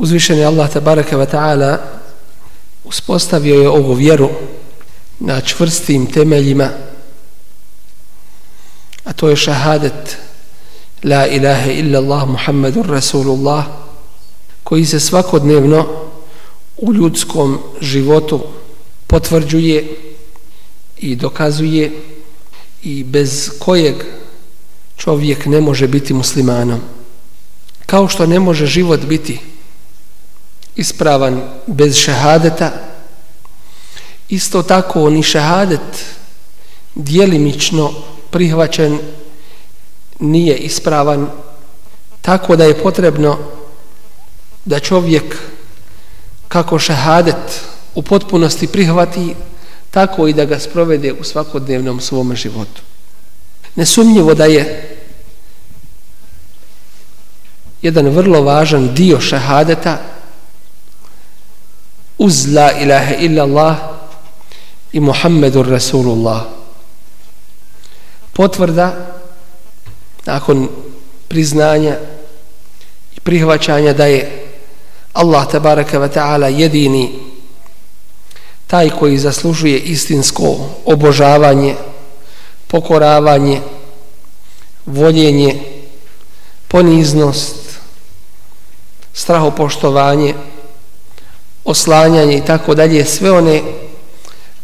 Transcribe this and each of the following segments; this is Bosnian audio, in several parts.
Uzvišeni Allah tabaraka wa ta'ala uspostavio je ovu vjeru na čvrstim temeljima a to je šahadet la ilaha illa Allah Muhammedur Rasulullah koji se svakodnevno u ljudskom životu potvrđuje i dokazuje i bez kojeg čovjek ne može biti muslimanom. Kao što ne može život biti ispravan bez šehadeta, isto tako ni šehadet dijelimično prihvaćen nije ispravan, tako da je potrebno da čovjek kako šehadet u potpunosti prihvati, tako i da ga sprovede u svakodnevnom svom životu. Nesumnjivo da je jedan vrlo važan dio šehadeta uz la ilaha illa Allah i Muhammedur Rasulullah. Potvrda nakon priznanja i prihvaćanja da je Allah tabaraka wa ta'ala jedini taj koji zaslužuje istinsko obožavanje, pokoravanje, voljenje, poniznost, strahopoštovanje, oslanjanje i tako dalje, sve one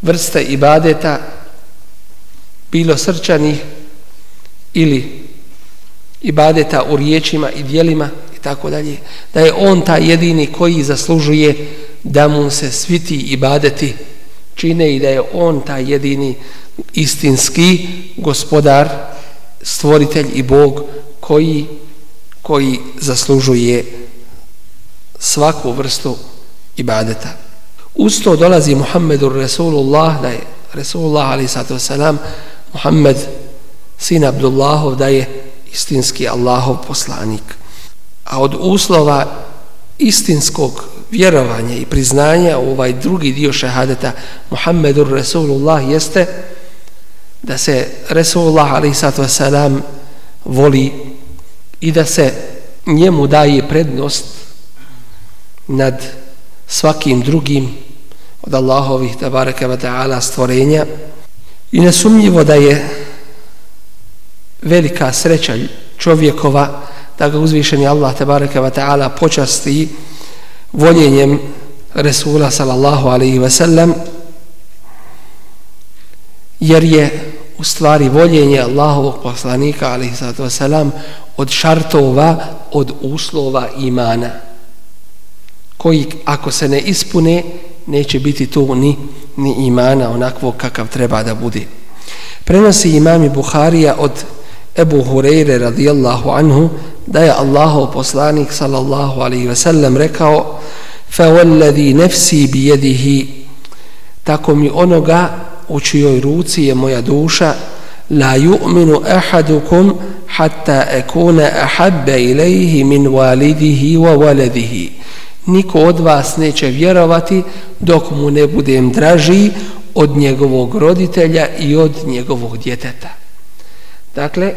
vrste ibadeta, bilo srčanih ili ibadeta u riječima i dijelima i tako dalje, da je on taj jedini koji zaslužuje da mu se svi ti ibadeti čine i da je on taj jedini istinski gospodar, stvoritelj i Bog koji, koji zaslužuje svaku vrstu ibadeta. Uz to dolazi Muhammedur Resulullah, da je Resulullah ali sato wasalam, Muhammed, sin Abdullahov, da je istinski Allahov poslanik. A od uslova istinskog vjerovanja i priznanja u ovaj drugi dio šehadeta Muhammedur Resulullah jeste da se Resulullah ali sato a.s. voli i da se njemu daje prednost nad svakim drugim od Allahovih tabaraka wa ta'ala stvorenja. I nesumnjivo da je velika sreća čovjekova da ga uzvišeni Allah tabaraka wa ta'ala počasti voljenjem Resula sallallahu alaihi wa sallam jer je u stvari voljenje Allahovog poslanika alaihi sallatu wa sallam od šartova, od uslova imana koji ako se ne ispune neće biti tu ni, ni imana onakvog kakav treba da bude. Prenosi imami Buharija od Ebu Hureyre radijallahu anhu da je Allahov poslanik sallallahu alaihi ve sellem rekao fa wallazi nafsi bi yadihi tako mi onoga u čijoj ruci je moja duša la yu'minu ahadukum hatta akuna ahabba ilayhi min walidihi wa waladihi niko od vas neće vjerovati dok mu ne budem draži od njegovog roditelja i od njegovog djeteta. Dakle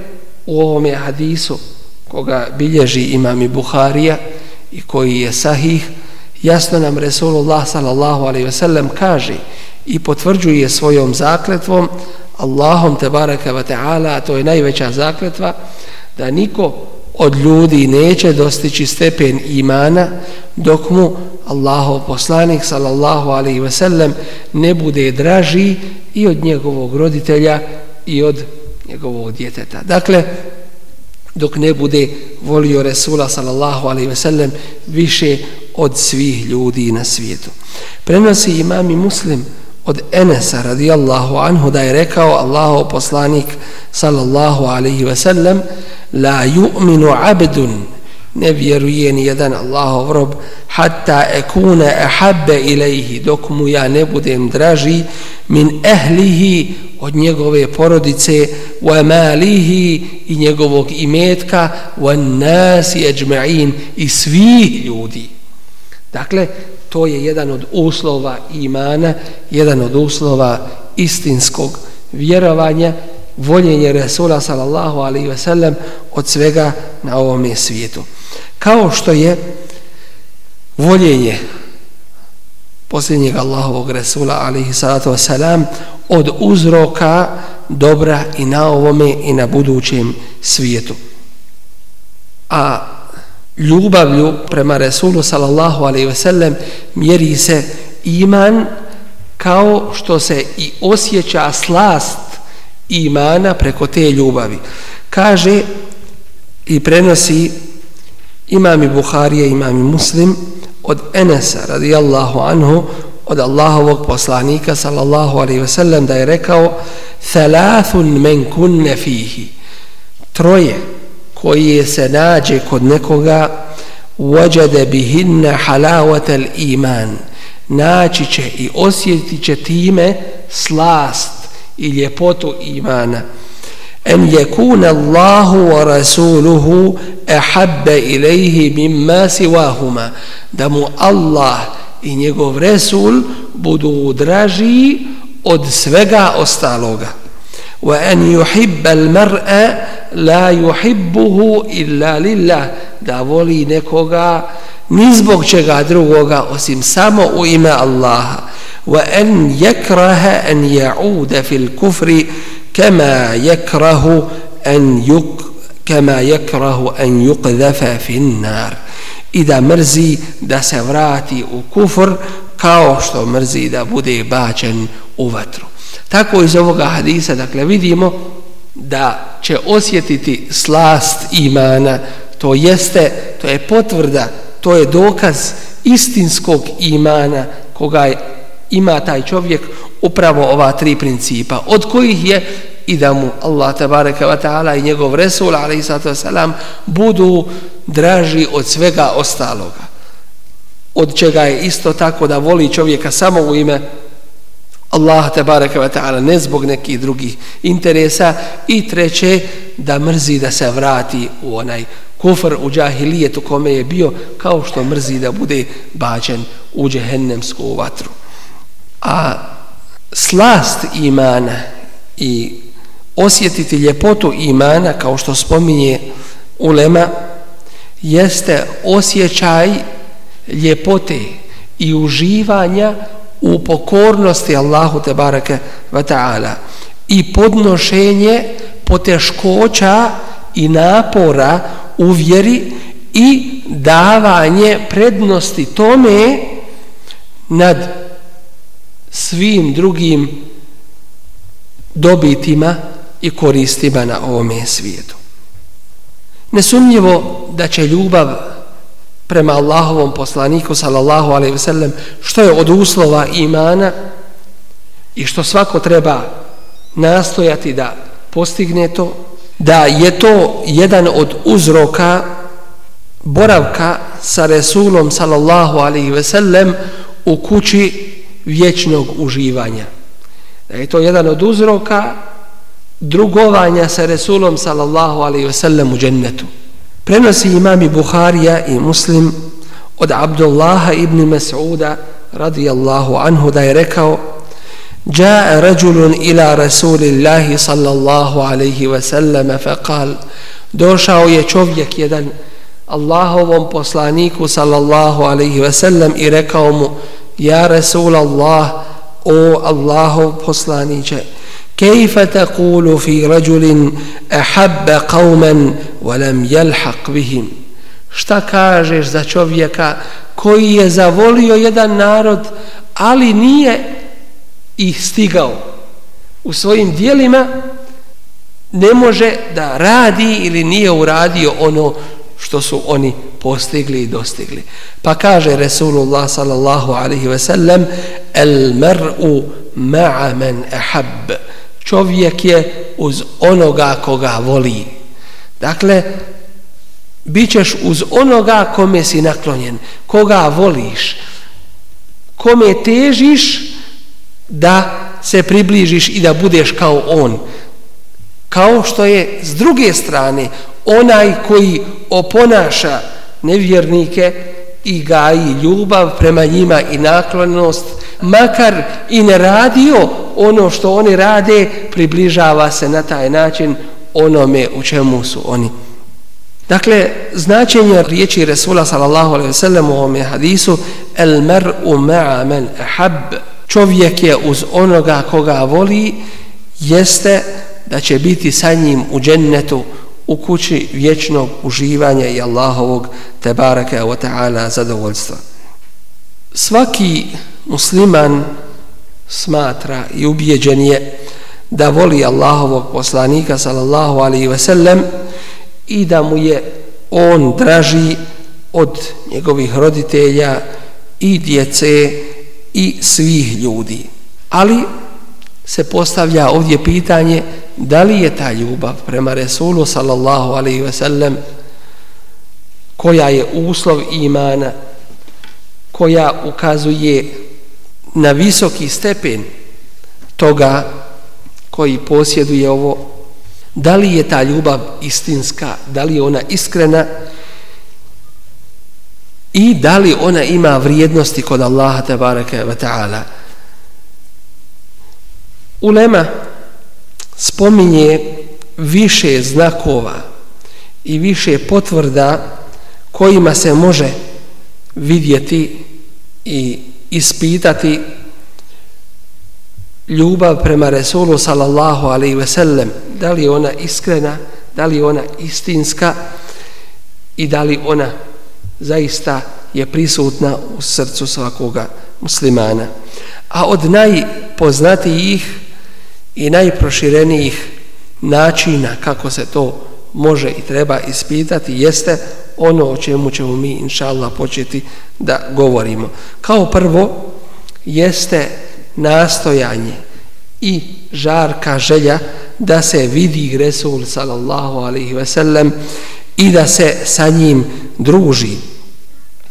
u ovom hadisu koga bilježi imam i Buharija i koji je sahih, jasno nam Resulullah sallallahu alaihi ve sellem kaže i potvrđuje svojom zakletvom Allahom te baraka wa ta'ala, to je najveća zakletva, da niko od ljudi neće dostići stepen imana dok mu Allahov poslanik sallallahu alaihi ve sellem ne bude draži i od njegovog roditelja i od njegovog djeteta. Dakle, dok ne bude volio Resula sallallahu alaihi ve sellem više od svih ljudi na svijetu. Prenosi imam i muslim od Enesa radijallahu anhu da je rekao Allahu poslanik sallallahu alaihi ve sellem la yu'minu abdun ne vjeruje ni jedan Allahov rob hatta ekune ehabbe ilaihi dok mu ja ne budem draži min ehlihi od njegove porodice wa malihi i njegovog imetka wa nasi ajma'in i svih ljudi dakle to je jedan od uslova imana jedan od uslova istinskog vjerovanja voljenje Resula sallallahu alaihi ve sellem od svega na ovom svijetu kao što je voljenje posljednjeg Allahovog Resula alaihi salatu wasalam od uzroka dobra i na ovome i na budućem svijetu. A ljubavlju prema Resulu sallallahu alaihi sellem mjeri se iman kao što se i osjeća slast imana preko te ljubavi. Kaže i prenosi imam Buharije, imam Muslim od Enesa radijallahu anhu od Allahovog poslanika sallallahu alaihi sellem da je rekao thalathun men kunne fihi troje koji se nađe kod nekoga wajade bihinna halawata iman. Naći će i osjetit će time slast i ljepotu imana. En yekuna Allahu wa rasuluhu ahabba ilayhi mimma siwahuma. Da mu Allah i njegov Resul budu draži od svega ostaloga. An yuhibba al-mar'a la yuhibbuhu illa lillah da voli nekoga ni zbog čega drugoga osim samo u ime Allaha wa an yakraha an ya'uda fil kufri kama yakrahu an yuk kama yakrahu an yuqdhafa fin nar i da mrzi da se vrati u kufr kao što mrzi da bude bačen u vatru. Tako iz ovoga hadisa dakle vidimo da će osjetiti slast imana, to jeste, to je potvrda, to je dokaz istinskog imana koga je, ima taj čovjek upravo ova tri principa, od kojih je i da mu Allah tabareka wa ta'ala i njegov Resul alaihi sallatu wasalam budu draži od svega ostaloga. Od čega je isto tako da voli čovjeka samo u ime Allah te bareke ve ta'ala ne zbog nekih drugih interesa i treće da mrzi da se vrati u onaj kufr u džahilijetu kome je bio kao što mrzi da bude bačen u džehennemsku vatru. A slast imana i osjetiti ljepotu imana kao što spominje ulema jeste osjećaj ljepote i uživanja u pokornosti Allahu te bareke ve ta'ala i podnošenje poteškoća i napora u vjeri i davanje prednosti tome nad svim drugim dobitima i koristima na ovome svijetu. Nesumnjivo da će ljubav prema Allahovom poslaniku sallallahu alaihi sellem što je od uslova imana i što svako treba nastojati da postigne to da je to jedan od uzroka boravka sa Resulom sallallahu alaihi sellem u kući vječnog uživanja da je to jedan od uzroka drugovanja sa Resulom sallallahu alaihi ve sellem u džennetu Prenosi imami Buharija i Muslim od Abdullaha ibn Mas'uda radijallahu anhu da je rekao جاء رجل إلى رسول الله صلى الله عليه وسلم فقال došao je čovjek jedan Allahovom poslaniku sallallahu alaihi ve sellem i rekao mu ja Rasul Allah o Allahov poslaniće كيف تقول في رجل أحب قوما ولم يلحق بهم šta kažeš za čovjeka koji je zavolio jedan narod ali nije ih stigao u svojim dijelima ne može da radi ili nije uradio ono što su oni postigli i dostigli. Pa kaže Resulullah sallallahu alaihi ve sellem el mer'u ma'a men ahab čovjek je uz onoga koga voli. Dakle, bit ćeš uz onoga kome si naklonjen, koga voliš, kome težiš da se približiš i da budeš kao on. Kao što je s druge strane onaj koji oponaša nevjernike i gaji ljubav prema njima i naklonost, makar i ne radio ono što oni rade, približava se na taj način onome u čemu su oni Dakle, značenje riječi Resula sallallahu alaihi sallam u ovome hadisu El mer'u ma'a men ahab Čovjek je uz onoga koga voli jeste da će biti sa njim u džennetu u kući vječnog uživanja i Allahovog tebareke wa ta'ala zadovoljstva. Svaki musliman smatra i ubijeđen je da voli Allahovog poslanika sallallahu alaihi ve sellem i da mu je on draži od njegovih roditelja i djece i svih ljudi. Ali se postavlja ovdje pitanje da li je ta ljubav prema Resulu sallallahu alaihi ve sellem koja je uslov imana koja ukazuje na visoki stepen toga koji posjeduje ovo. Da li je ta ljubav istinska? Da li je ona iskrena? I da li ona ima vrijednosti kod Allaha tabaraka wa ta'ala? Ulema spominje više znakova i više potvrda kojima se može vidjeti i ispitati ljubav prema Resulu sallallahu alaihi ve sellem. Da li ona iskrena da li ona istinska i da li ona zaista je prisutna u srcu svakoga muslimana. A od najpoznatijih i najproširenijih načina kako se to može i treba ispitati jeste ono o čemu ćemo mi inša Allah početi da govorimo. Kao prvo jeste nastojanje i žarka želja da se vidi Resul sallallahu alaihi ve sellem i da se sa njim druži.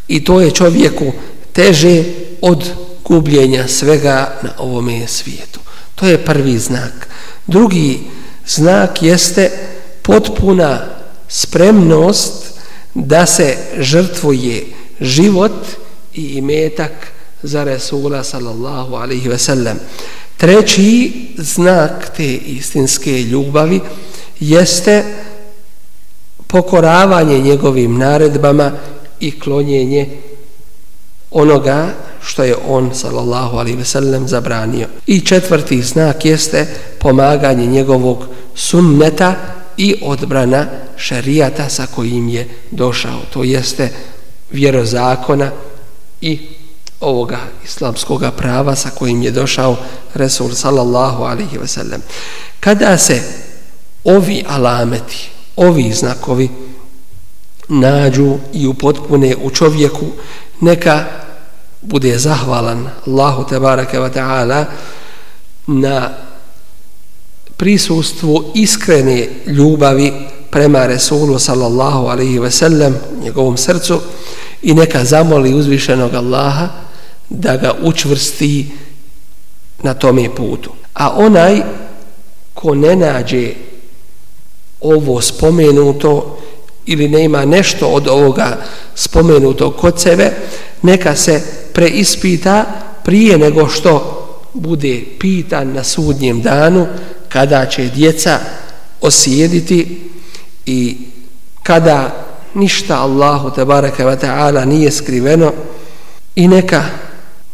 I to je čovjeku teže od gubljenja svega na ovome svijetu. To je prvi znak. Drugi znak jeste potpuna spremnost da se žrtvuje život i imetak za Resula sallallahu alaihi ve sellem. Treći znak te istinske ljubavi jeste pokoravanje njegovim naredbama i klonjenje onoga što je on sallallahu alejhi ve sellem zabranio. I četvrti znak jeste pomaganje njegovog sunneta i odbrana šerijata sa kojim je došao. To jeste vjerozakona i ovoga islamskog prava sa kojim je došao Resul sallallahu alaihi ve sellem. Kada se ovi alameti, ovi znakovi nađu i upotpune u čovjeku, neka bude zahvalan Allahu tebareke ve taala na prisustvu iskrene ljubavi prema Resulu sallallahu alaihi ve sellem njegovom srcu i neka zamoli uzvišenog Allaha da ga učvrsti na tome putu. A onaj ko ne nađe ovo spomenuto ili ne ima nešto od ovoga spomenuto kod sebe, neka se preispita prije nego što bude pitan na sudnjem danu kada će djeca osjediti i kada ništa Allahu te bareke ve taala nije skriveno i neka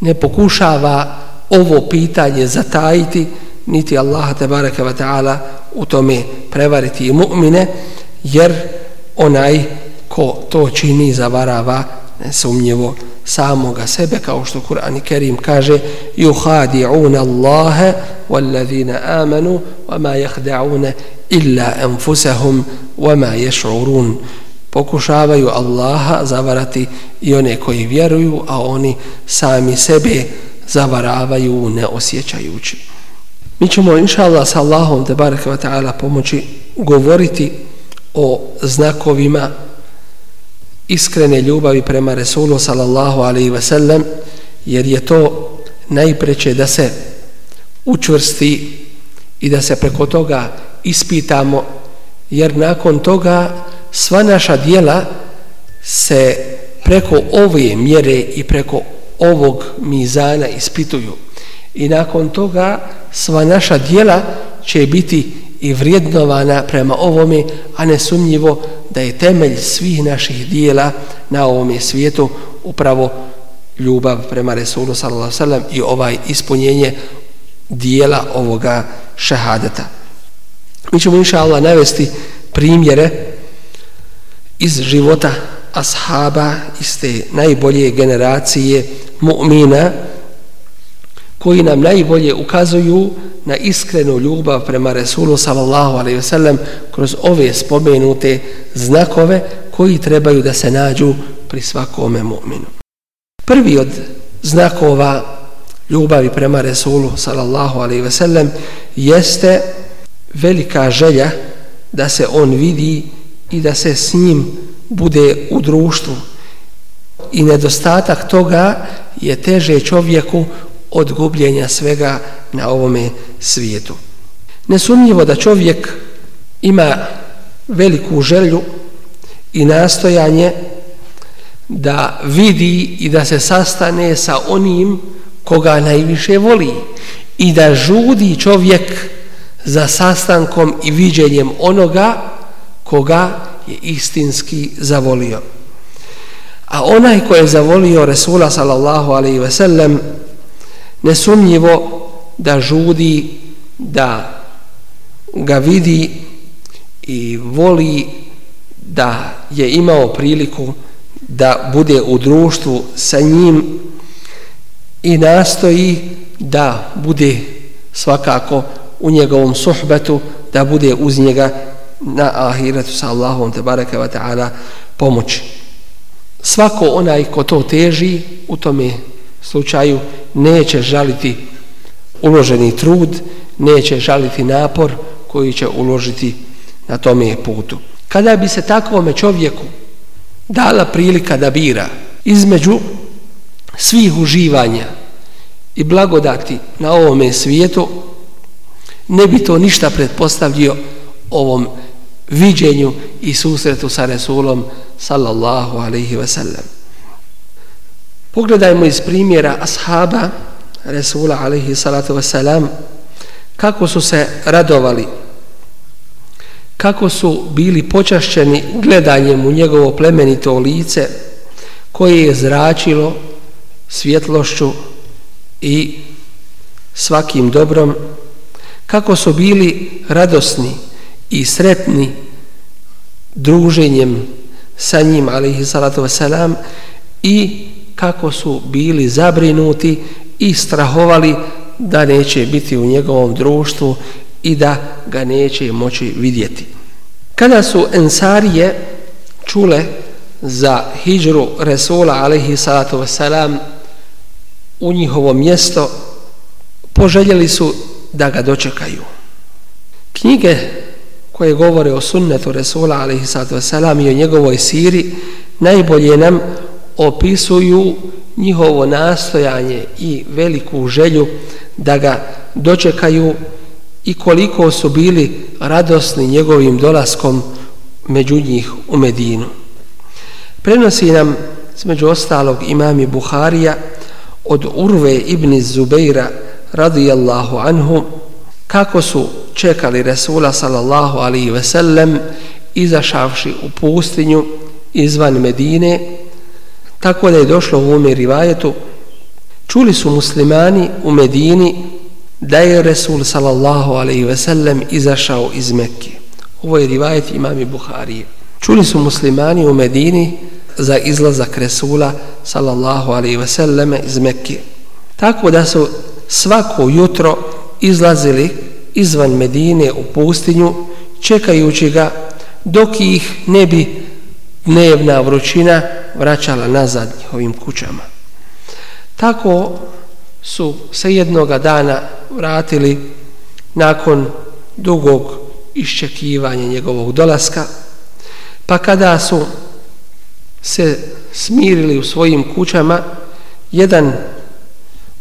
ne pokušava ovo pitanje zatajiti niti Allah te bareke ve taala u tome prevariti mu'mine jer onaj ko to čini zavarava nesumnjivo samoga sebe kao što Kur'an i Kerim kaže yuhadi'una Allaha wallazina amanu wama yakhda'una illa anfusahum wama yash'urun. Pokušavaju Allaha zavarati i one koji vjeruju a oni sami sebe zavaravaju ne osjećajući mi ćemo inshallah sa Allahom te barekatu ve taala pomoći govoriti o znakovima iskrene ljubavi prema Resulu sallallahu alaihi ve sellem jer je to najpreće da se učvrsti i da se preko toga ispitamo jer nakon toga sva naša dijela se preko ove mjere i preko ovog mizana ispituju. I nakon toga sva naša dijela će biti i vrijednovana prema ovome, a nesumnjivo da je temelj svih naših dijela na ovom svijetu upravo ljubav prema Resulu sallallahu sallam i ovaj ispunjenje dijela ovoga šehadeta. Mi ćemo inša Allah navesti primjere iz života ashaba iz te najbolje generacije mu'mina koji nam najbolje ukazuju na iskrenu ljubav prema Resulu sallallahu alaihi wasallam kroz ove spomenute znakove koji trebaju da se nađu pri svakome mu'minu. Prvi od znakova ljubavi prema Resulu sallallahu alaihi wasallam jeste velika želja da se on vidi i da se s njim bude u društvu. I nedostatak toga je teže čovjeku od gubljenja svega na ovome svijetu. Nesumnjivo da čovjek ima veliku želju i nastojanje da vidi i da se sastane sa onim koga najviše voli i da žudi čovjek za sastankom i viđenjem onoga koga je istinski zavolio. A onaj ko je zavolio Resula sallallahu alaihi ve sellem nesumnjivo da žudi da ga vidi i voli da je imao priliku da bude u društvu sa njim i nastoji da bude svakako u njegovom suhbetu, da bude uz njega na ahiretu sa Allahom te bareke wa ta'ala pomoći. Svako onaj ko to teži u tome slučaju neće žaliti uloženi trud, neće žaliti napor koji će uložiti na tome putu. Kada bi se takvome čovjeku dala prilika da bira između svih uživanja i blagodati na ovome svijetu, ne bi to ništa pretpostavljio ovom viđenju i susretu sa Resulom sallallahu alaihi ve sellem. Pogledajmo iz primjera ashaba Resula alaihi salatu wasalam kako su se radovali kako su bili počašćeni gledanjem u njegovo plemenito lice koje je zračilo svjetlošću i svakim dobrom kako su bili radosni i sretni druženjem sa njim alaihi salatu wasalam i kako su bili zabrinuti i strahovali da neće biti u njegovom društvu i da ga neće moći vidjeti. Kada su ensarije čule za hijđru Resula alaihi salatu wasalam u njihovo mjesto, poželjeli su da ga dočekaju. Knjige koje govore o sunnetu Resula alaihi salatu wasalam i o njegovoj siri najbolje nam opisuju njihovo nastojanje i veliku želju da ga dočekaju i koliko su bili radosni njegovim dolaskom među njih u Medinu. Prenosi nam među ostalog imami Buharija od Urve ibn Zubeira radijallahu anhu kako su čekali Resula sallallahu alihi ve sellem izašavši u pustinju izvan Medine tako da je došlo u ome rivajetu. Čuli su muslimani u Medini da je Resul sallallahu alaihi ve sellem izašao iz Mekke. Ovo je rivajet imami Buharije. Čuli su muslimani u Medini za izlazak Resula sallallahu alaihi ve sellem iz Mekke. Tako da su svako jutro izlazili izvan Medine u pustinju čekajući ga dok ih ne bi dnevna vrućina vraćala nazad njihovim kućama. Tako su se jednoga dana vratili nakon dugog iščekivanja njegovog dolaska, pa kada su se smirili u svojim kućama, jedan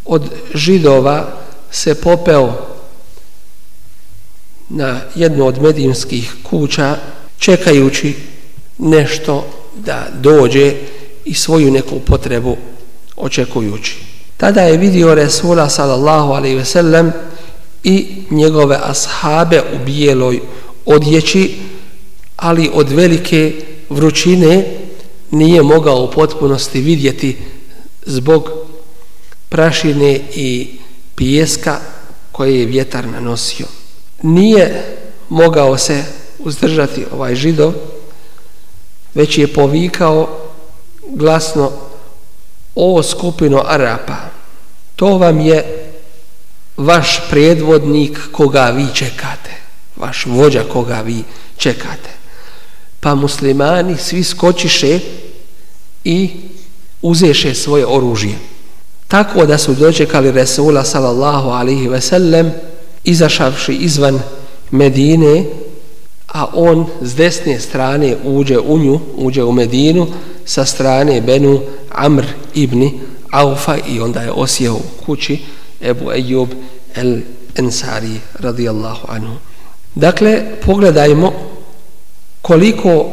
od židova se popeo na jednu od medijinskih kuća čekajući nešto da dođe i svoju neku potrebu očekujući. Tada je vidio Resula sallallahu alaihi ve sellem i njegove ashabe u bijeloj odjeći, ali od velike vrućine nije mogao u potpunosti vidjeti zbog prašine i pijeska koje je vjetar nanosio. Nije mogao se uzdržati ovaj židov, već je povikao glasno o skupino Arapa. To vam je vaš predvodnik koga vi čekate. Vaš vođa koga vi čekate. Pa muslimani svi skočiše i uzeše svoje oružje. Tako da su dočekali Resula sallallahu alihi ve sellem izašavši izvan Medine, a on s desne strane uđe u nju, uđe u Medinu, sa strane Benu Amr ibn Aufa i onda je osjeo u kući Ebu Ejub el Ensari radijallahu anhu. Dakle, pogledajmo koliko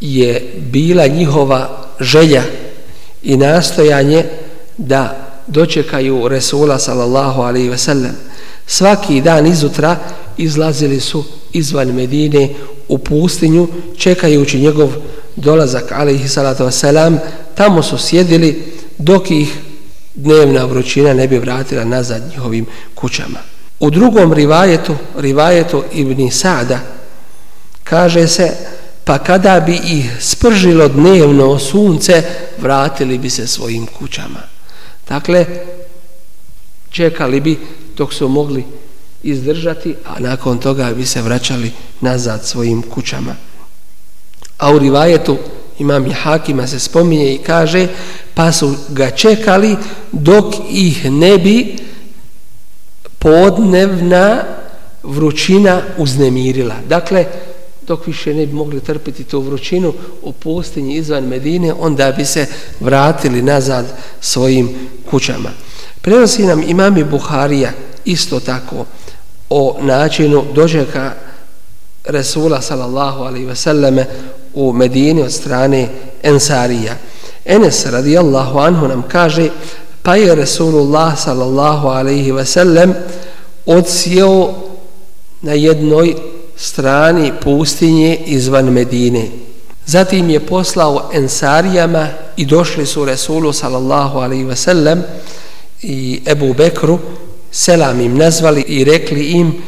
je bila njihova želja i nastojanje da dočekaju Resula sallallahu alaihi ve sellem. Svaki dan izutra izlazili su izvan Medine u pustinju čekajući njegov dolazak alaihi salatu wasalam. Tamo su sjedili dok ih dnevna vrućina ne bi vratila nazad njihovim kućama. U drugom rivajetu, rivajetu Ibni Sada, kaže se pa kada bi ih spržilo dnevno sunce, vratili bi se svojim kućama. Dakle, čekali bi dok su mogli izdržati, a nakon toga bi se vraćali nazad svojim kućama. A u rivajetu imam i Hakima se spominje i kaže pa su ga čekali dok ih ne bi podnevna vrućina uznemirila. Dakle, dok više ne bi mogli trpiti tu vrućinu u pustinji izvan Medine, onda bi se vratili nazad svojim kućama. Prenosi nam imami Buharija isto tako o načinu dođeka Resula sallallahu alaihi wasallame u Medini od strane Ensarija. Enes radijallahu anhu nam kaže pa je Resulullah sallallahu alaihi wasallam odsjeo na jednoj strani pustinje izvan Medine. Zatim je poslao Ensarijama i došli su Resulu sallallahu alaihi wasallam i Ebu Bekru selam im nazvali i rekli im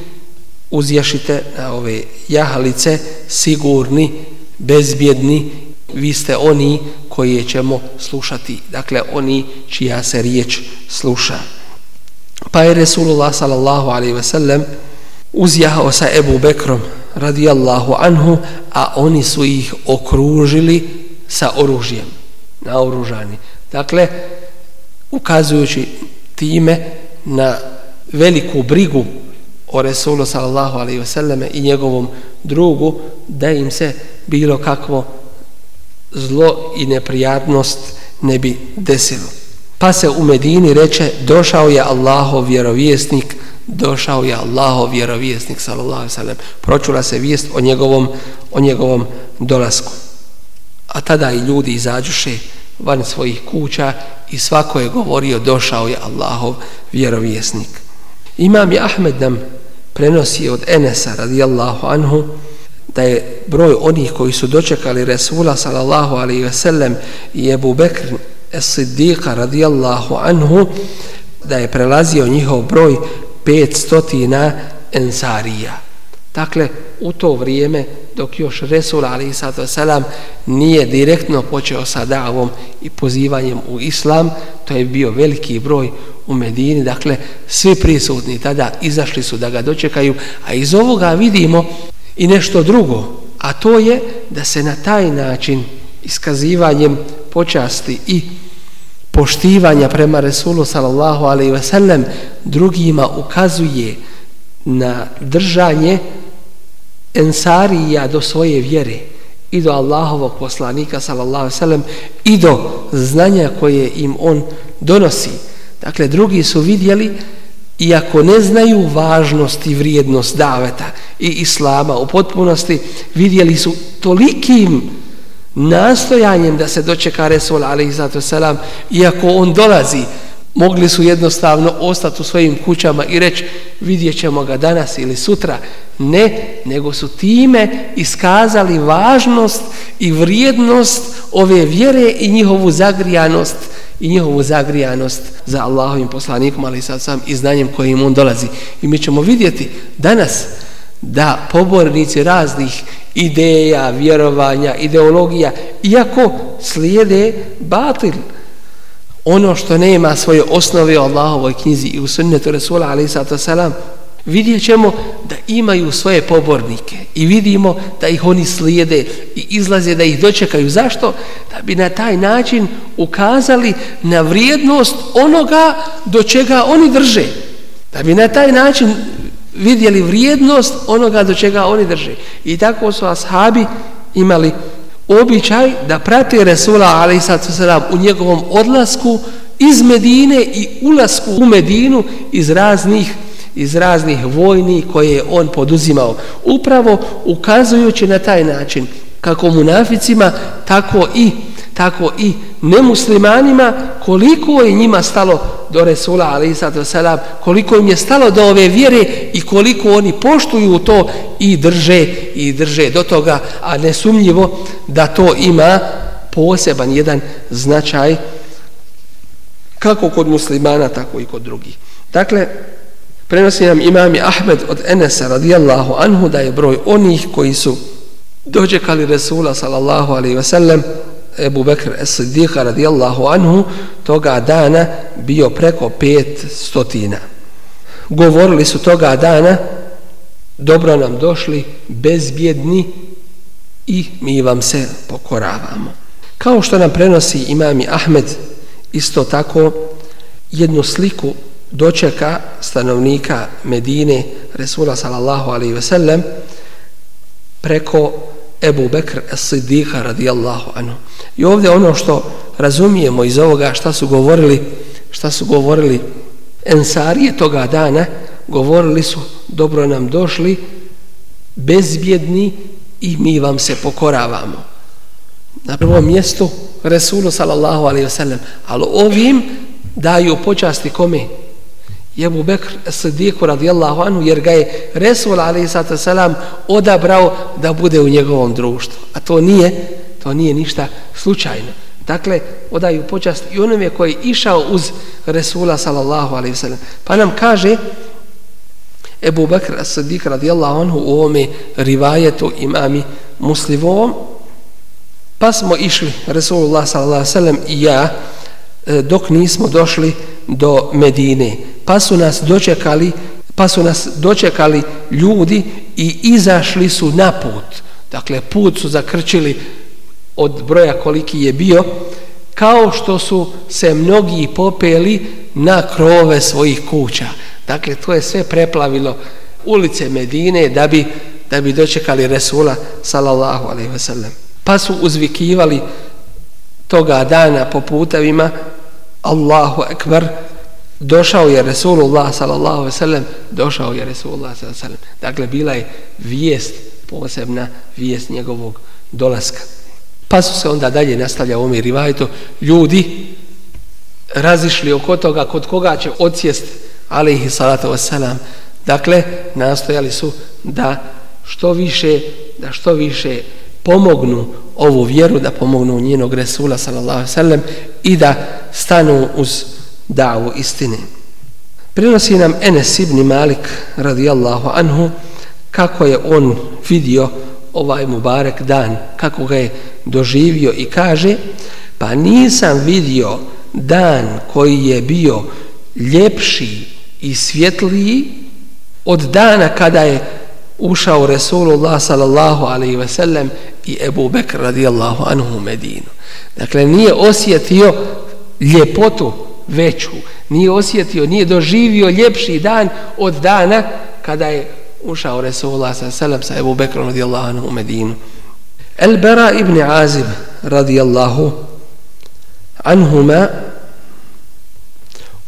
uzjašite na ove jahalice sigurni, bezbjedni vi ste oni koji ćemo slušati. Dakle oni čija se riječ sluša. Pa je Resulullah sallallahu alaihi ve sellem uzjahao sa Ebu Bekrom radijallahu anhu a oni su ih okružili sa oružjem na oružani dakle ukazujući time na veliku brigu o Resulu sallallahu alaihi wasallam i njegovom drugu da im se bilo kakvo zlo i neprijatnost ne bi desilo. Pa se u Medini reče došao je Allahov vjerovjesnik došao je Allahov vjerovjesnik sallallahu alejhi ve sellem pročula se vijest o njegovom, o njegovom dolasku. A tada i ljudi izađuše van svojih kuća i svako je govorio došao je Allahov vjerovjesnik. Imam je Ahmed nam prenosi od Enesa radijallahu anhu da je broj onih koji su dočekali Resula sallallahu alaihi ve sellem i Ebu Bekr es-Siddiqa radijallahu anhu da je prelazio njihov broj 500 ensarija. Dakle, u to vrijeme dok još Resul Ali sallatu wasalam nije direktno počeo sa davom i pozivanjem u islam, to je bio veliki broj u Medini, dakle svi prisutni tada izašli su da ga dočekaju, a iz ovoga vidimo i nešto drugo, a to je da se na taj način iskazivanjem počasti i poštivanja prema Resulu sallallahu alaihi ve sellem drugima ukazuje na držanje ensarija do svoje vjere i do Allahovog poslanika sallallahu alejhi ve sellem i do znanja koje im on donosi. Dakle, drugi su vidjeli, iako ne znaju važnost i vrijednost daveta i islama u potpunosti, vidjeli su tolikim nastojanjem da se dočeka Resul, ali i sallam, selam, iako on dolazi mogli su jednostavno ostati u svojim kućama i reći vidjet ćemo ga danas ili sutra. Ne, nego su time iskazali važnost i vrijednost ove vjere i njihovu zagrijanost i njihovu zagrijanost za Allahovim poslanikom, ali sad sam i znanjem kojim on dolazi. I mi ćemo vidjeti danas da pobornici raznih ideja, vjerovanja, ideologija, iako slijede batil, ono što nema svoje osnove u Allahovoj knjizi i u sunnetu Rasula alaihissalatu salam, vidjet ćemo da imaju svoje pobornike i vidimo da ih oni slijede i izlaze da ih dočekaju. Zašto? Da bi na taj način ukazali na vrijednost onoga do čega oni drže. Da bi na taj način vidjeli vrijednost onoga do čega oni drže. I tako su ashabi imali običaj da prate Resula a.s. u njegovom odlasku iz Medine i ulasku u Medinu iz raznih iz raznih vojni koje je on poduzimao. Upravo ukazujući na taj način kako munaficima, tako i tako i nemuslimanima koliko je njima stalo do Resula alaihissalatu wasalam, koliko im je stalo do ove vjere i koliko oni poštuju to i drže i drže do toga, a nesumljivo da to ima poseban jedan značaj kako kod muslimana, tako i kod drugih. Dakle, prenosi nam imami Ahmed od Enesa radijallahu anhu da je broj onih koji su dođekali Resula sallallahu alaihi wasallam Ebu Bekr Es-Siddiqa radijallahu anhu toga dana bio preko pet stotina. Govorili su toga dana dobro nam došli bezbjedni i mi vam se pokoravamo. Kao što nam prenosi imami Ahmed isto tako jednu sliku dočeka stanovnika Medine Resula sallallahu alaihi ve sellem preko Ebu Bekr As-Siddiqa radijallahu anhu. I ovdje ono što razumijemo iz ovoga šta su govorili, šta su govorili ensarije toga dana, govorili su dobro nam došli, bezbjedni i mi vam se pokoravamo. Na prvom mjestu Resulu sallallahu alaihi ve sellem, ali ovim daju počasti kome? Jebu Bekr Sidiku radijallahu anhu jer ga je Resul alaihi sallam odabrao da bude u njegovom društvu. A to nije, to nije ništa slučajno. Dakle, odaju počast i onome koji je išao uz Resula sallallahu alaihi sallam. Pa nam kaže Ebu Bekr Sidik radijallahu anhu u ovome rivajetu imami muslivovom, pa smo išli Resulullah sallallahu alaihi sallam i ja e, dok nismo došli do Medine pa su nas dočekali pa su nas dočekali ljudi i izašli su na put dakle put su zakrčili od broja koliki je bio kao što su se mnogi popeli na krove svojih kuća. Dakle to je sve preplavilo ulice Medine da bi da bi dočekali Resula sallallahu alaihi ve sellem pa su uzvikivali toga dana po putavima Allahu ekber došao je Resulullah sallallahu alaihi ve sellem došao je Resulullah sallallahu alaihi ve sellem dakle bila je vijest posebna vijest njegovog dolaska pa su se onda dalje nastavlja u ovom rivajtu ljudi razišli oko toga kod koga će odsjest alaihi salatu vesselam dakle nastojali su da što više da što više pomognu ovu vjeru da pomognu njenog Resula sallallahu alejhi i da stanu uz davu istine. Prenosi nam Enes ibn Malik radijallahu anhu kako je on vidio ovaj Mubarek dan, kako ga je doživio i kaže pa nisam vidio dan koji je bio ljepši i svjetliji od dana kada je ušao Resulullah sallallahu alaihi ve sellem i Ebu Bekr radijallahu anhu u Medinu. Dakle, nije osjetio ljepotu veću. Nije osjetio, nije doživio ljepši dan od dana kada je ušao Resulullah sa selam sa Ebu Bekrom radijallahu anhu u Medinu. El Bera ibn Azib radijallahu anhuma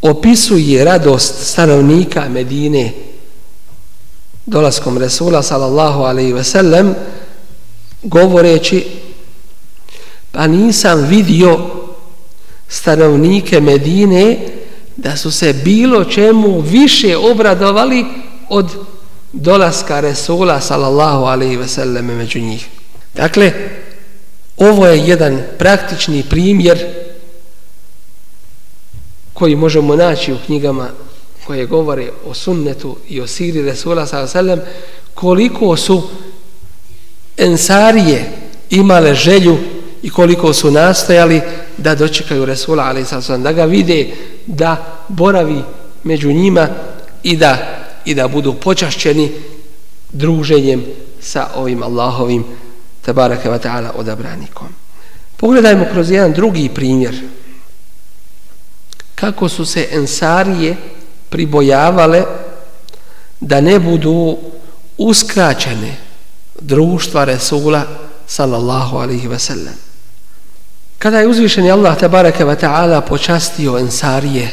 opisuje radost stanovnika Medine dolaskom Resula sallallahu alaihi ve sellem govoreći pa nisam vidio stanovnike Medine da su se bilo čemu više obradovali od dolaska Resula sallallahu alaihi ve selleme među njih. Dakle, ovo je jedan praktični primjer koji možemo naći u knjigama koje govore o sunnetu i o siri Resula sallallahu alaihi ve sellem koliko su ensarije imale želju i koliko su nastojali da dočekaju Resula alaihi sallam, da ga vide da boravi među njima i da, i da budu počašćeni druženjem sa ovim Allahovim tabaraka wa ta'ala odabranikom. Pogledajmo kroz jedan drugi primjer kako su se ensarije pribojavale da ne budu uskraćene društva Resula sallallahu alaihi ve sellem. Kada je uzvišeni Allah tabaraka wa ta'ala počastio ensarije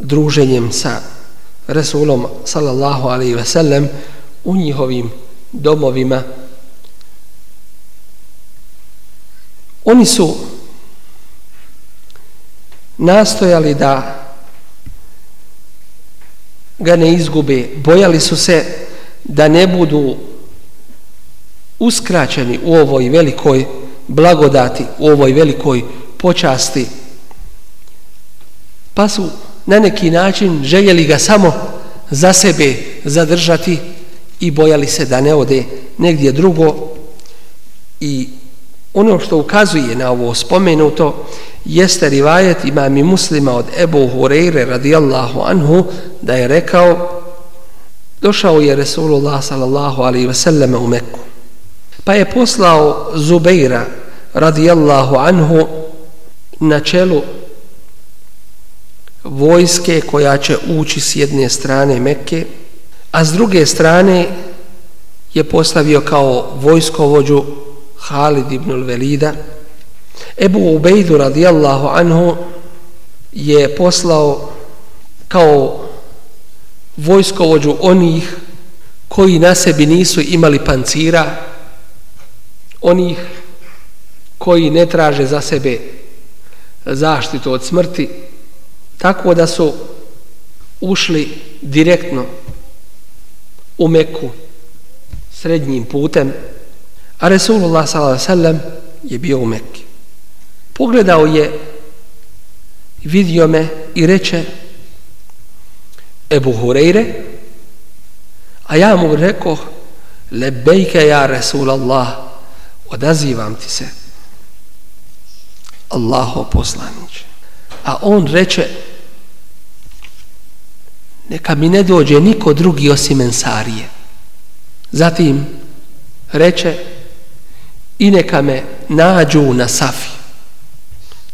druženjem sa Resulom sallallahu alaihi ve sellem u njihovim domovima oni su nastojali da ga ne izgube bojali su se da ne budu uskraćeni u ovoj velikoj blagodati, u ovoj velikoj počasti. Pa su na neki način željeli ga samo za sebe zadržati i bojali se da ne ode negdje drugo. I ono što ukazuje na ovo spomenuto jeste rivajet imami muslima od Ebu Hureyre radijallahu anhu da je rekao došao je Resulullah sallallahu alaihi ve selleme u Meku pa je poslao Zubeira radijallahu anhu na čelu vojske koja će ući s jedne strane Mekke, a s druge strane je postavio kao vojskovođu Halid ibn Velida. Ebu Ubejdu radijallahu anhu je poslao kao vojskovođu onih koji na sebi nisu imali pancira, onih koji ne traže za sebe zaštitu od smrti, tako da su ušli direktno u Meku srednjim putem, a Resulullah s.a.v. je bio u Mekki. Pogledao je, vidio me i reče Ebu Hureyre, a ja mu rekao, lebejke ja Resulallah, odazivam ti se. Allaho poslaniće. A on reče, neka mi ne dođe niko drugi osim ensarije. Zatim reče, i neka me nađu na Safi.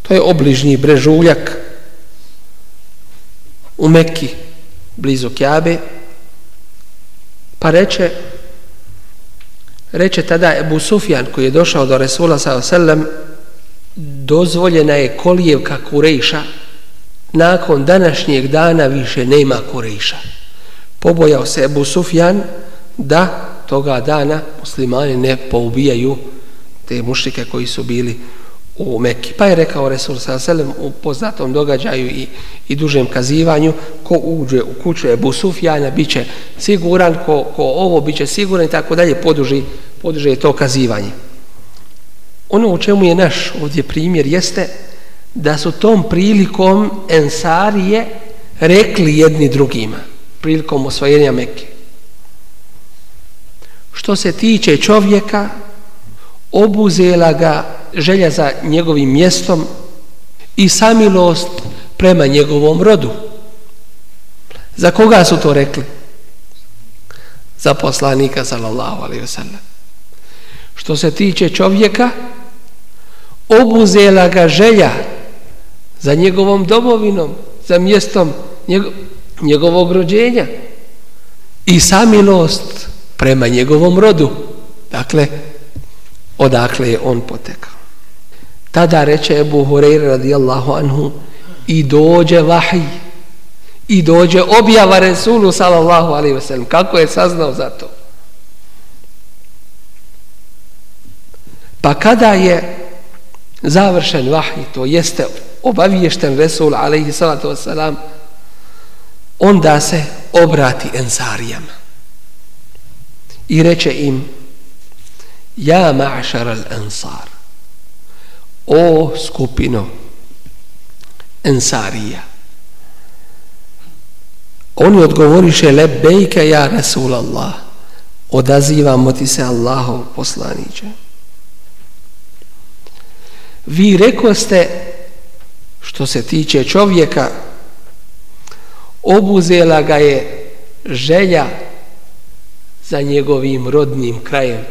To je obližnji brežuljak u Mekki, blizu Kjabe. Pa reče, reče tada Ebu Sufjan koji je došao do Resula s.a.v dozvoljena je kolijevka Kurejša, nakon današnjeg dana više nema Kurejša. Pobojao se Ebu Sufjan da toga dana muslimani ne poubijaju te mušike koji su bili u Mekki. Pa je rekao Resul s.a.v. u poznatom događaju i, i dužem kazivanju, ko uđe u kuću Ebu Sufjana, bit će siguran, ko, ko ovo bit će siguran i tako dalje, poduži, poduži to kazivanje. Ono u čemu je naš ovdje primjer jeste da su tom prilikom ensarije rekli jedni drugima prilikom osvojenja Mekke. Što se tiče čovjeka, obuzela ga želja za njegovim mjestom i samilost prema njegovom rodu. Za koga su to rekli? Za poslanika sallallahu alaihi wa sallam. Što se tiče čovjeka, obuzela ga želja za njegovom domovinom, za mjestom njegovog rođenja i samilost prema njegovom rodu. Dakle, odakle je on potekao. Tada reče Ebu Hureyre radijallahu anhu i dođe vahij i dođe objava Resulu sallallahu alaihi ve sellem. Kako je saznao za to? Pa kada je završen vahij, to jeste obaviješten Resul alaihi salatu wasalam onda se obrati ensarijama i reče im ja ma'šar al ensar o skupino ensarija oni odgovoriše lebejke ja Resul Allah odazivamo ti se Allahov poslaniće. Vi rekoste što se tiče čovjeka obuzela ga je želja za njegovim rodnim krajem.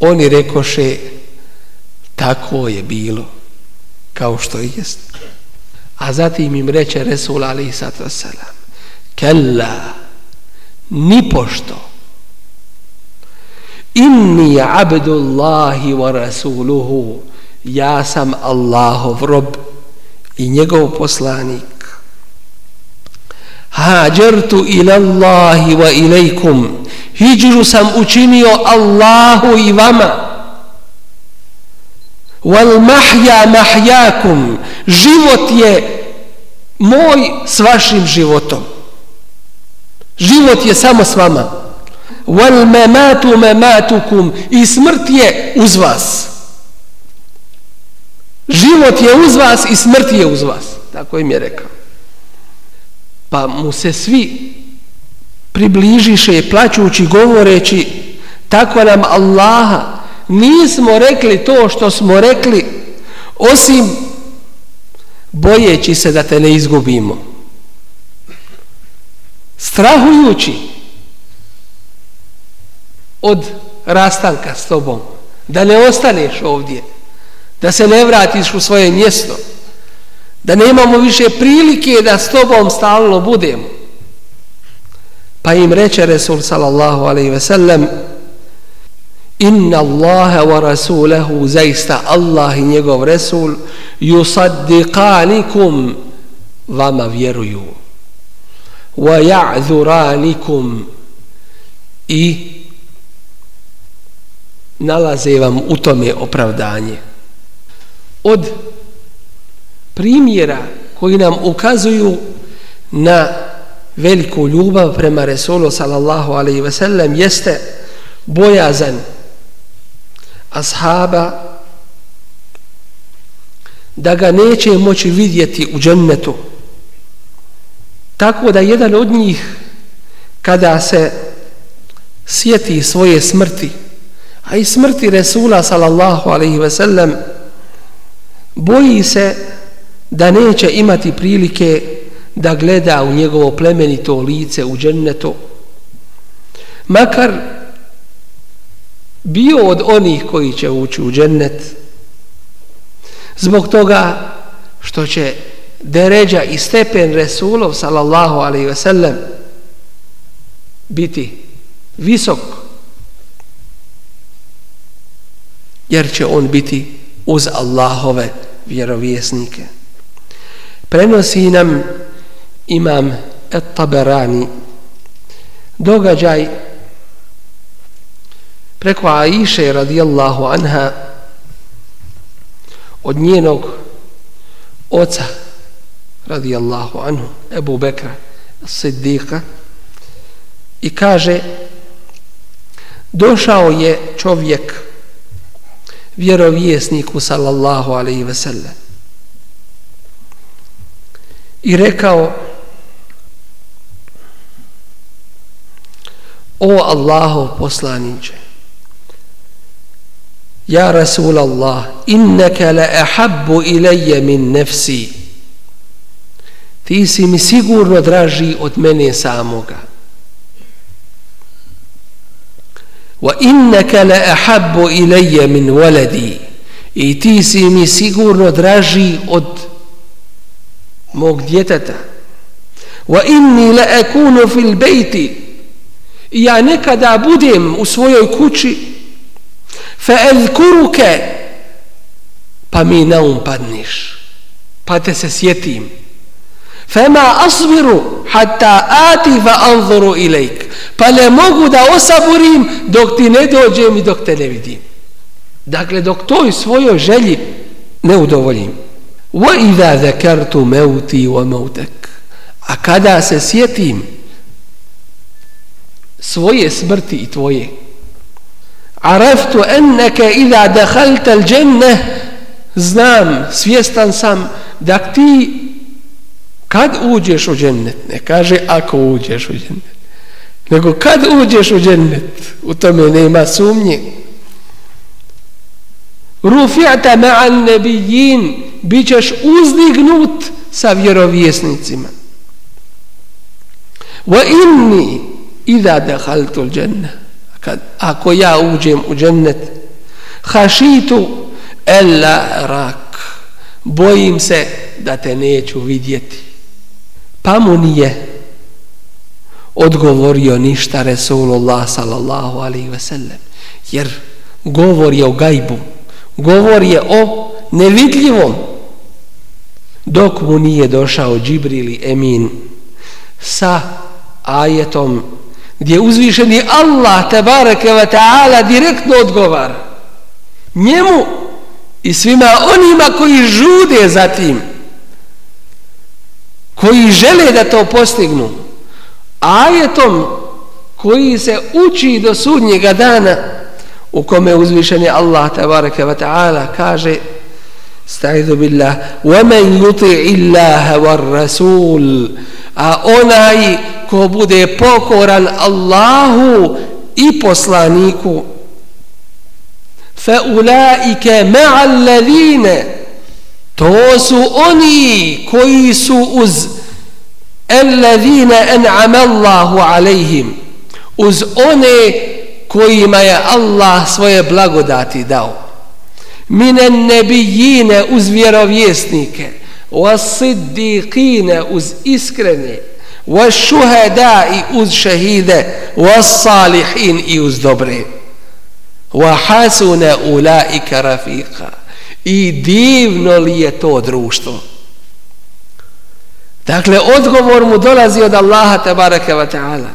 Oni rekoše tako je bilo kao što i jest. A zatim im reče Resul Ali Sato Salam, kella ni pošto inni abdullahi wa rasuluhu ja sam Allahov rob i njegov poslanik. Hađertu ila Allahi wa ilaikum. Hijđu sam učinio Allahu i vama. Wal mahja mahjakum život je moj s vašim životom. Život je samo s vama. Wal mematu mematukum i smrt je uz vas život je uz vas i smrt je uz vas. Tako im je rekao. Pa mu se svi približiše plaćući govoreći tako nam Allaha nismo rekli to što smo rekli osim bojeći se da te ne izgubimo. Strahujući od rastanka s tobom da ne ostaneš ovdje da se ne vratiš u svoje mjesto. Da nemamo više prilike da s tobom stalno budemo. Pa im reče Resul sallallahu alaihi ve sellem inna Allahe wa rasulahu zaista Allah i njegov Resul yusaddiqanikum vama vjeruju. Wa ja'zuranikum i nalaze vam u tome opravdanje od primjera koji nam ukazuju na veliku ljubav prema Resulu sallallahu alaihi ve sellem jeste bojazan ashaba da ga neće moći vidjeti u džennetu. Tako da jedan od njih kada se sjeti svoje smrti a i smrti Resula sallallahu alaihi ve sellem boji se da neće imati prilike da gleda u njegovo plemenito lice u džennetu. Makar bio od onih koji će ući u džennet zbog toga što će deređa i stepen Resulov sallallahu alaihi ve sellem biti visok jer će on biti uz Allahove vjerovjesnike. Prenosi nam imam Et-Taberani događaj preko Aiše radijallahu anha od njenog oca radijallahu anhu Ebu Bekra Siddiqa i kaže došao je čovjek vjerovjesniku sallallahu alaihi ve sellem. I rekao o Allahov poslaniće ja Rasul Allah inneke le ahabbu ilaje min nefsi ti si mi sigurno draži od mene samoga. La ahabbu ilayya min waladi i ti si mi sigurno draži od mog djeteta wa inni la akunu fil bayti ja nekada budem u svojoj kući fa azkuruka pa mi na um padniš pa te se sjetim fema asbiru hatta ati fa anzuru ilajk pa ne mogu da osaburim dok ti ne dođem i dok te ne vidim dakle dok toj svojoj želji ne udovoljim. Wa idha zakartu mauti wa mautak. A kada se sjetim svoje smrti i tvoje, عَرَفْتُ أَنَّكَ idha dakhalta al znam, svjestan sam da ti kad uđeš u džennet, ne kaže ako uđeš u džennet, nego kad uđeš u džennet, u tome nema sumnje. Rufi'ata ma'an nebijin, bit ćeš uzdignut sa vjerovjesnicima. Wa inni idha dakhaltu al-janna kad ako ja uđem u džennet hašitu ella rak bojim se da te neću vidjeti pa mu nije odgovorio ništa Resulullah sallallahu alaihi ve sellem. Jer govor je o gajbu govor je o nevidljivom. Dok mu nije došao Džibrili Emin sa ajetom gdje uzvišeni Allah tebareke wa ta'ala direktno odgovar njemu i svima onima koji žude za tim koji žele da to postignu ajetom koji se uči do sudnjega dana u kome uzvišeni Allah tabaraka wa ta'ala kaže Sta'idu billah وَمَنْ يُطِعِ اللَّهَ وَالرَّسُولِ A onaj ko bude pokoran Allahu i poslaniku fa ulaike ma'al ladine to su oni koji su uz Ellezine en'amallahu alejhim Uz one kojima je Allah svoje blagodati dao. Mine nebijine uz vjerovjesnike. Was siddiqine uz iskrene. Was i uz šehide. Was salihin i uz dobre. Wa hasuna ulaika rafiqa I divno li je to društvo. dakle odgovor mu dolazi od Allaha tabaraka wa ta'ala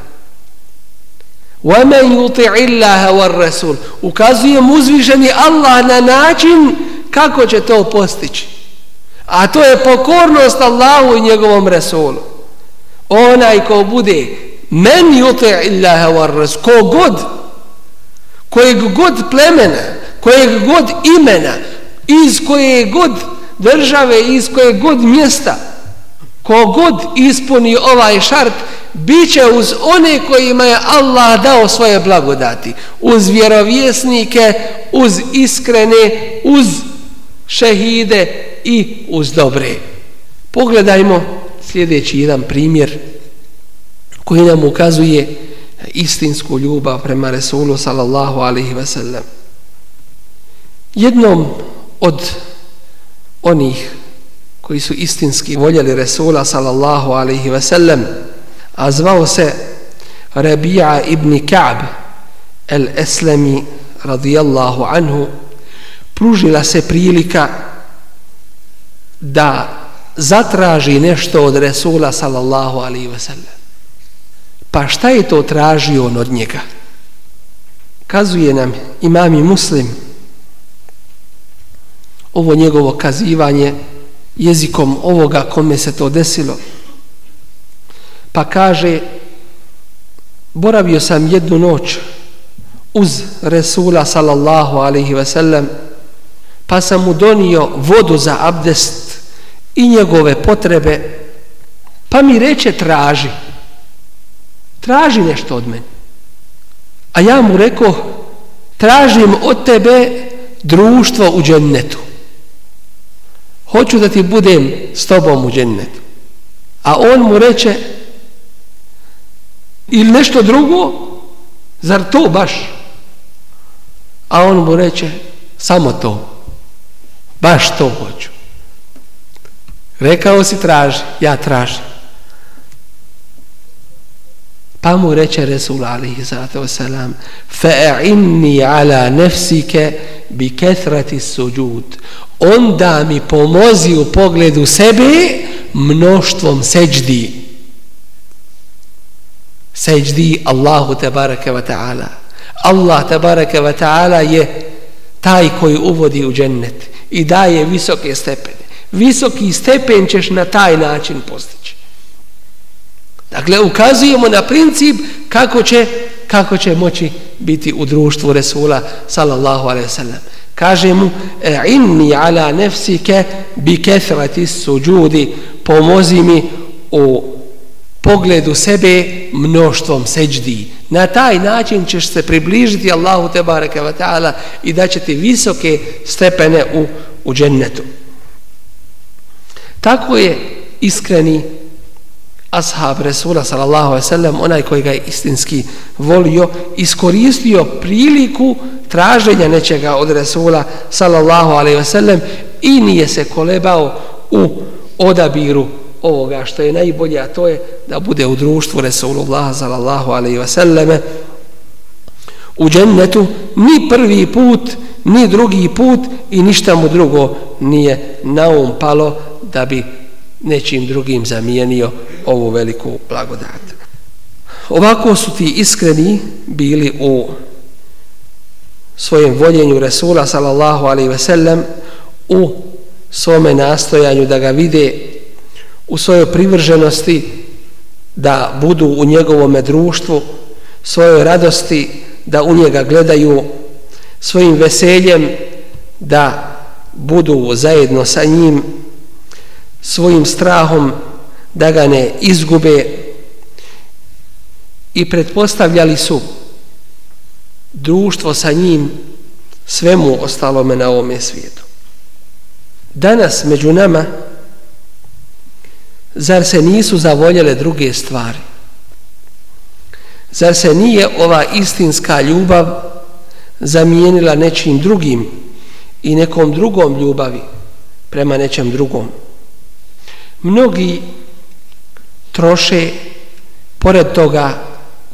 وَمَنْ يُطِعِ اللَّهَ وَالرَّسُولُ ukazuje mu uzvišeni Allah na način kako će to postići a to je pokornost Allahu i njegovom Rasulu onaj ko bude men jute illaha war ras ko god kojeg god plemena kojeg god imena iz koje god države iz koje god mjesta ko god ispuni ovaj šart bit će uz one kojima je Allah dao svoje blagodati uz vjerovjesnike uz iskrene uz šehide i uz dobre pogledajmo sljedeći jedan primjer koji nam ukazuje istinsku ljubav prema Resulu sallallahu alaihi ve sellem. Jednom od onih koji su istinski voljeli Resula sallallahu alaihi ve sellem, a zvao se Rabija ibn Ka'b el-Eslemi radijallahu anhu, pružila se prilika da zatraži nešto od Resula sallallahu alaihi ve sellem Pa šta je to tražio on od njega? Kazuje nam imami muslim ovo njegovo kazivanje jezikom ovoga kome se to desilo. Pa kaže boravio sam jednu noć uz Resula sallallahu alaihi ve sellem, pa sam mu donio vodu za abdest i njegove potrebe, pa mi reče traži. Traži nešto od mene. A ja mu rekao, tražim od tebe društvo u džennetu. Hoću da ti budem s tobom u džennetu. A on mu reče, ili nešto drugo, zar to baš? A on mu reče, samo to. Baš to hoću. Rekao si traži, ja tražim. Pa mu reče Resul alihi sallatu wasalam fa'inni ala nefsike bi kethrati suđud. Onda mi pomozi u pogledu sebe mnoštvom seđdi. Seđdi Allahu tabaraka wa ta'ala. Allah tabaraka wa ta'ala je taj koji uvodi u džennet i daje visoke stepene. Visoki stepen ćeš na taj način postići. Dakle, ukazujemo na princip kako će, kako će moći biti u društvu Resula sallallahu alaihi sallam. Kaže mu, e, inni ala nefsike bi kethrati suđudi, pomozi mi u pogledu sebe mnoštvom seđdi. Na taj način ćeš se približiti Allahu te bareke ve taala i da će ti visoke stepene u u džennetu. Tako je iskreni ashab Resula sallallahu alejhi ve sellem onaj koji ga je istinski volio iskoristio priliku traženja nečega od Resula sallallahu alejhi ve sellem i nije se kolebao u odabiru ovoga što je najbolje, a to je da bude u društvu Resulullah sallallahu alaihi wa sallame u džennetu ni prvi put, ni drugi put i ništa mu drugo nije na um palo da bi nečim drugim zamijenio ovu veliku blagodat. Ovako su ti iskreni bili u svojem voljenju Resula sallallahu alaihi ve sellem u svome nastojanju da ga vide u svojoj privrženosti da budu u njegovome društvu, svojoj radosti da u njega gledaju, svojim veseljem da budu zajedno sa njim, svojim strahom da ga ne izgube i pretpostavljali su društvo sa njim svemu ostalome na ovome svijetu. Danas među nama Zar se nisu zavoljele druge stvari? Zar se nije ova istinska ljubav zamijenila nečim drugim i nekom drugom ljubavi prema nečem drugom? Mnogi troše pored toga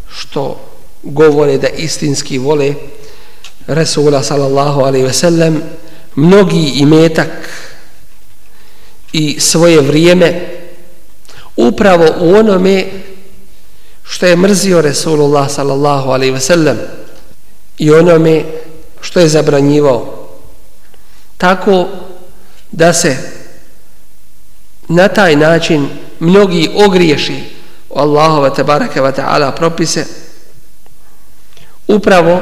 što govore da istinski vole Resula sallallahu alaihi ve sellem mnogi imetak i svoje vrijeme upravo u onome što je mrzio Resulullah sallallahu alaihi ve sellem i onome što je zabranjivao. Tako da se na taj način mnogi ogriješi o Allahove tebareke wa ta'ala propise upravo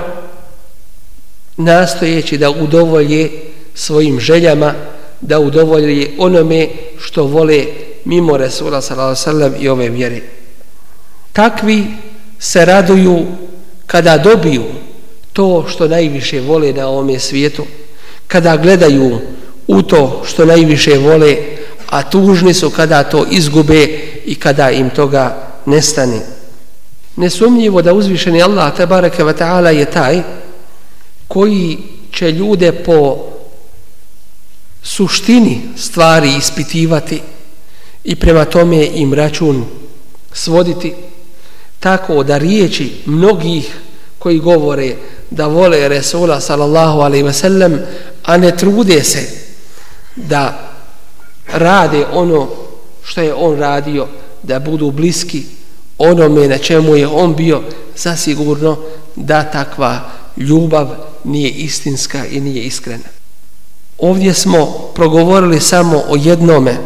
nastojeći da udovolje svojim željama da udovolje onome što vole mimo Resula sallam i ove vjere. Takvi se raduju kada dobiju to što najviše vole na ovome svijetu, kada gledaju u to što najviše vole, a tužni su kada to izgube i kada im toga nestane. Nesumnjivo da uzvišeni Allah tabaraka wa ta'ala je taj koji će ljude po suštini stvari ispitivati i prema tome im račun svoditi tako da riječi mnogih koji govore da vole Resula sallallahu alaihi ve sellem a ne trude se da rade ono što je on radio da budu bliski onome na čemu je on bio zasigurno da takva ljubav nije istinska i nije iskrena. Ovdje smo progovorili samo o jednome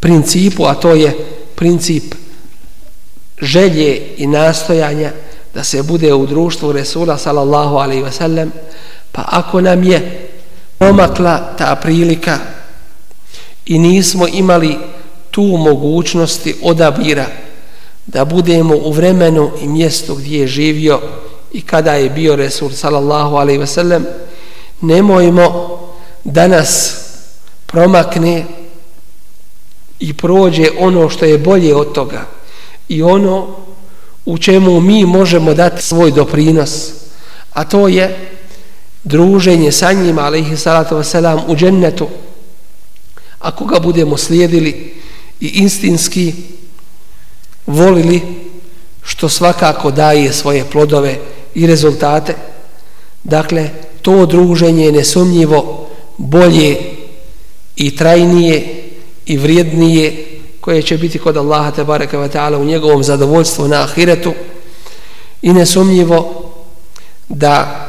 principu, a to je princip želje i nastojanja da se bude u društvu Resula sallallahu alaihi ve sellem, pa ako nam je pomakla ta prilika i nismo imali tu mogućnosti odabira da budemo u vremenu i mjestu gdje je živio i kada je bio Resul sallallahu alaihi ve sellem, nemojmo da nas promakne i prođe ono što je bolje od toga i ono u čemu mi možemo dati svoj doprinos a to je druženje sa njima alaihi salatu wasalam u džennetu ako ga budemo slijedili i instinski volili što svakako daje svoje plodove i rezultate dakle to druženje je nesumnjivo bolje i trajnije i vrijednije koje će biti kod Allaha te bareke ve taala u njegovom zadovoljstvu na ahiretu. I nesumnjivo da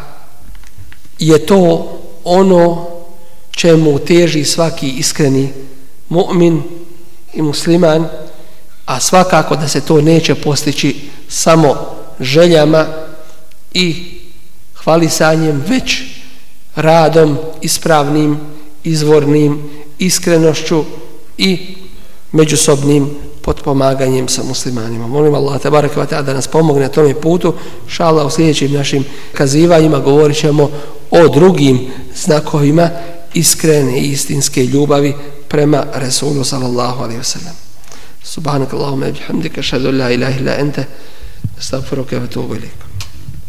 je to ono čemu teži svaki iskreni mu'min i musliman, a svakako da se to neće postići samo željama i hvalisanjem, već radom ispravnim, izvornim, iskrenošću i međusobnim potpomaganjem sa muslimanima. Molim Allah te barek da nas pomogne na tome putu. Šala u sljedećim našim kazivanjima govorit ćemo o drugim znakovima iskrene i istinske ljubavi prema Resulu sallallahu alaihi wasallam. Subhanak Allahumma bihamdika šadu la ilaha illa anta astaghfiruka wa atubu.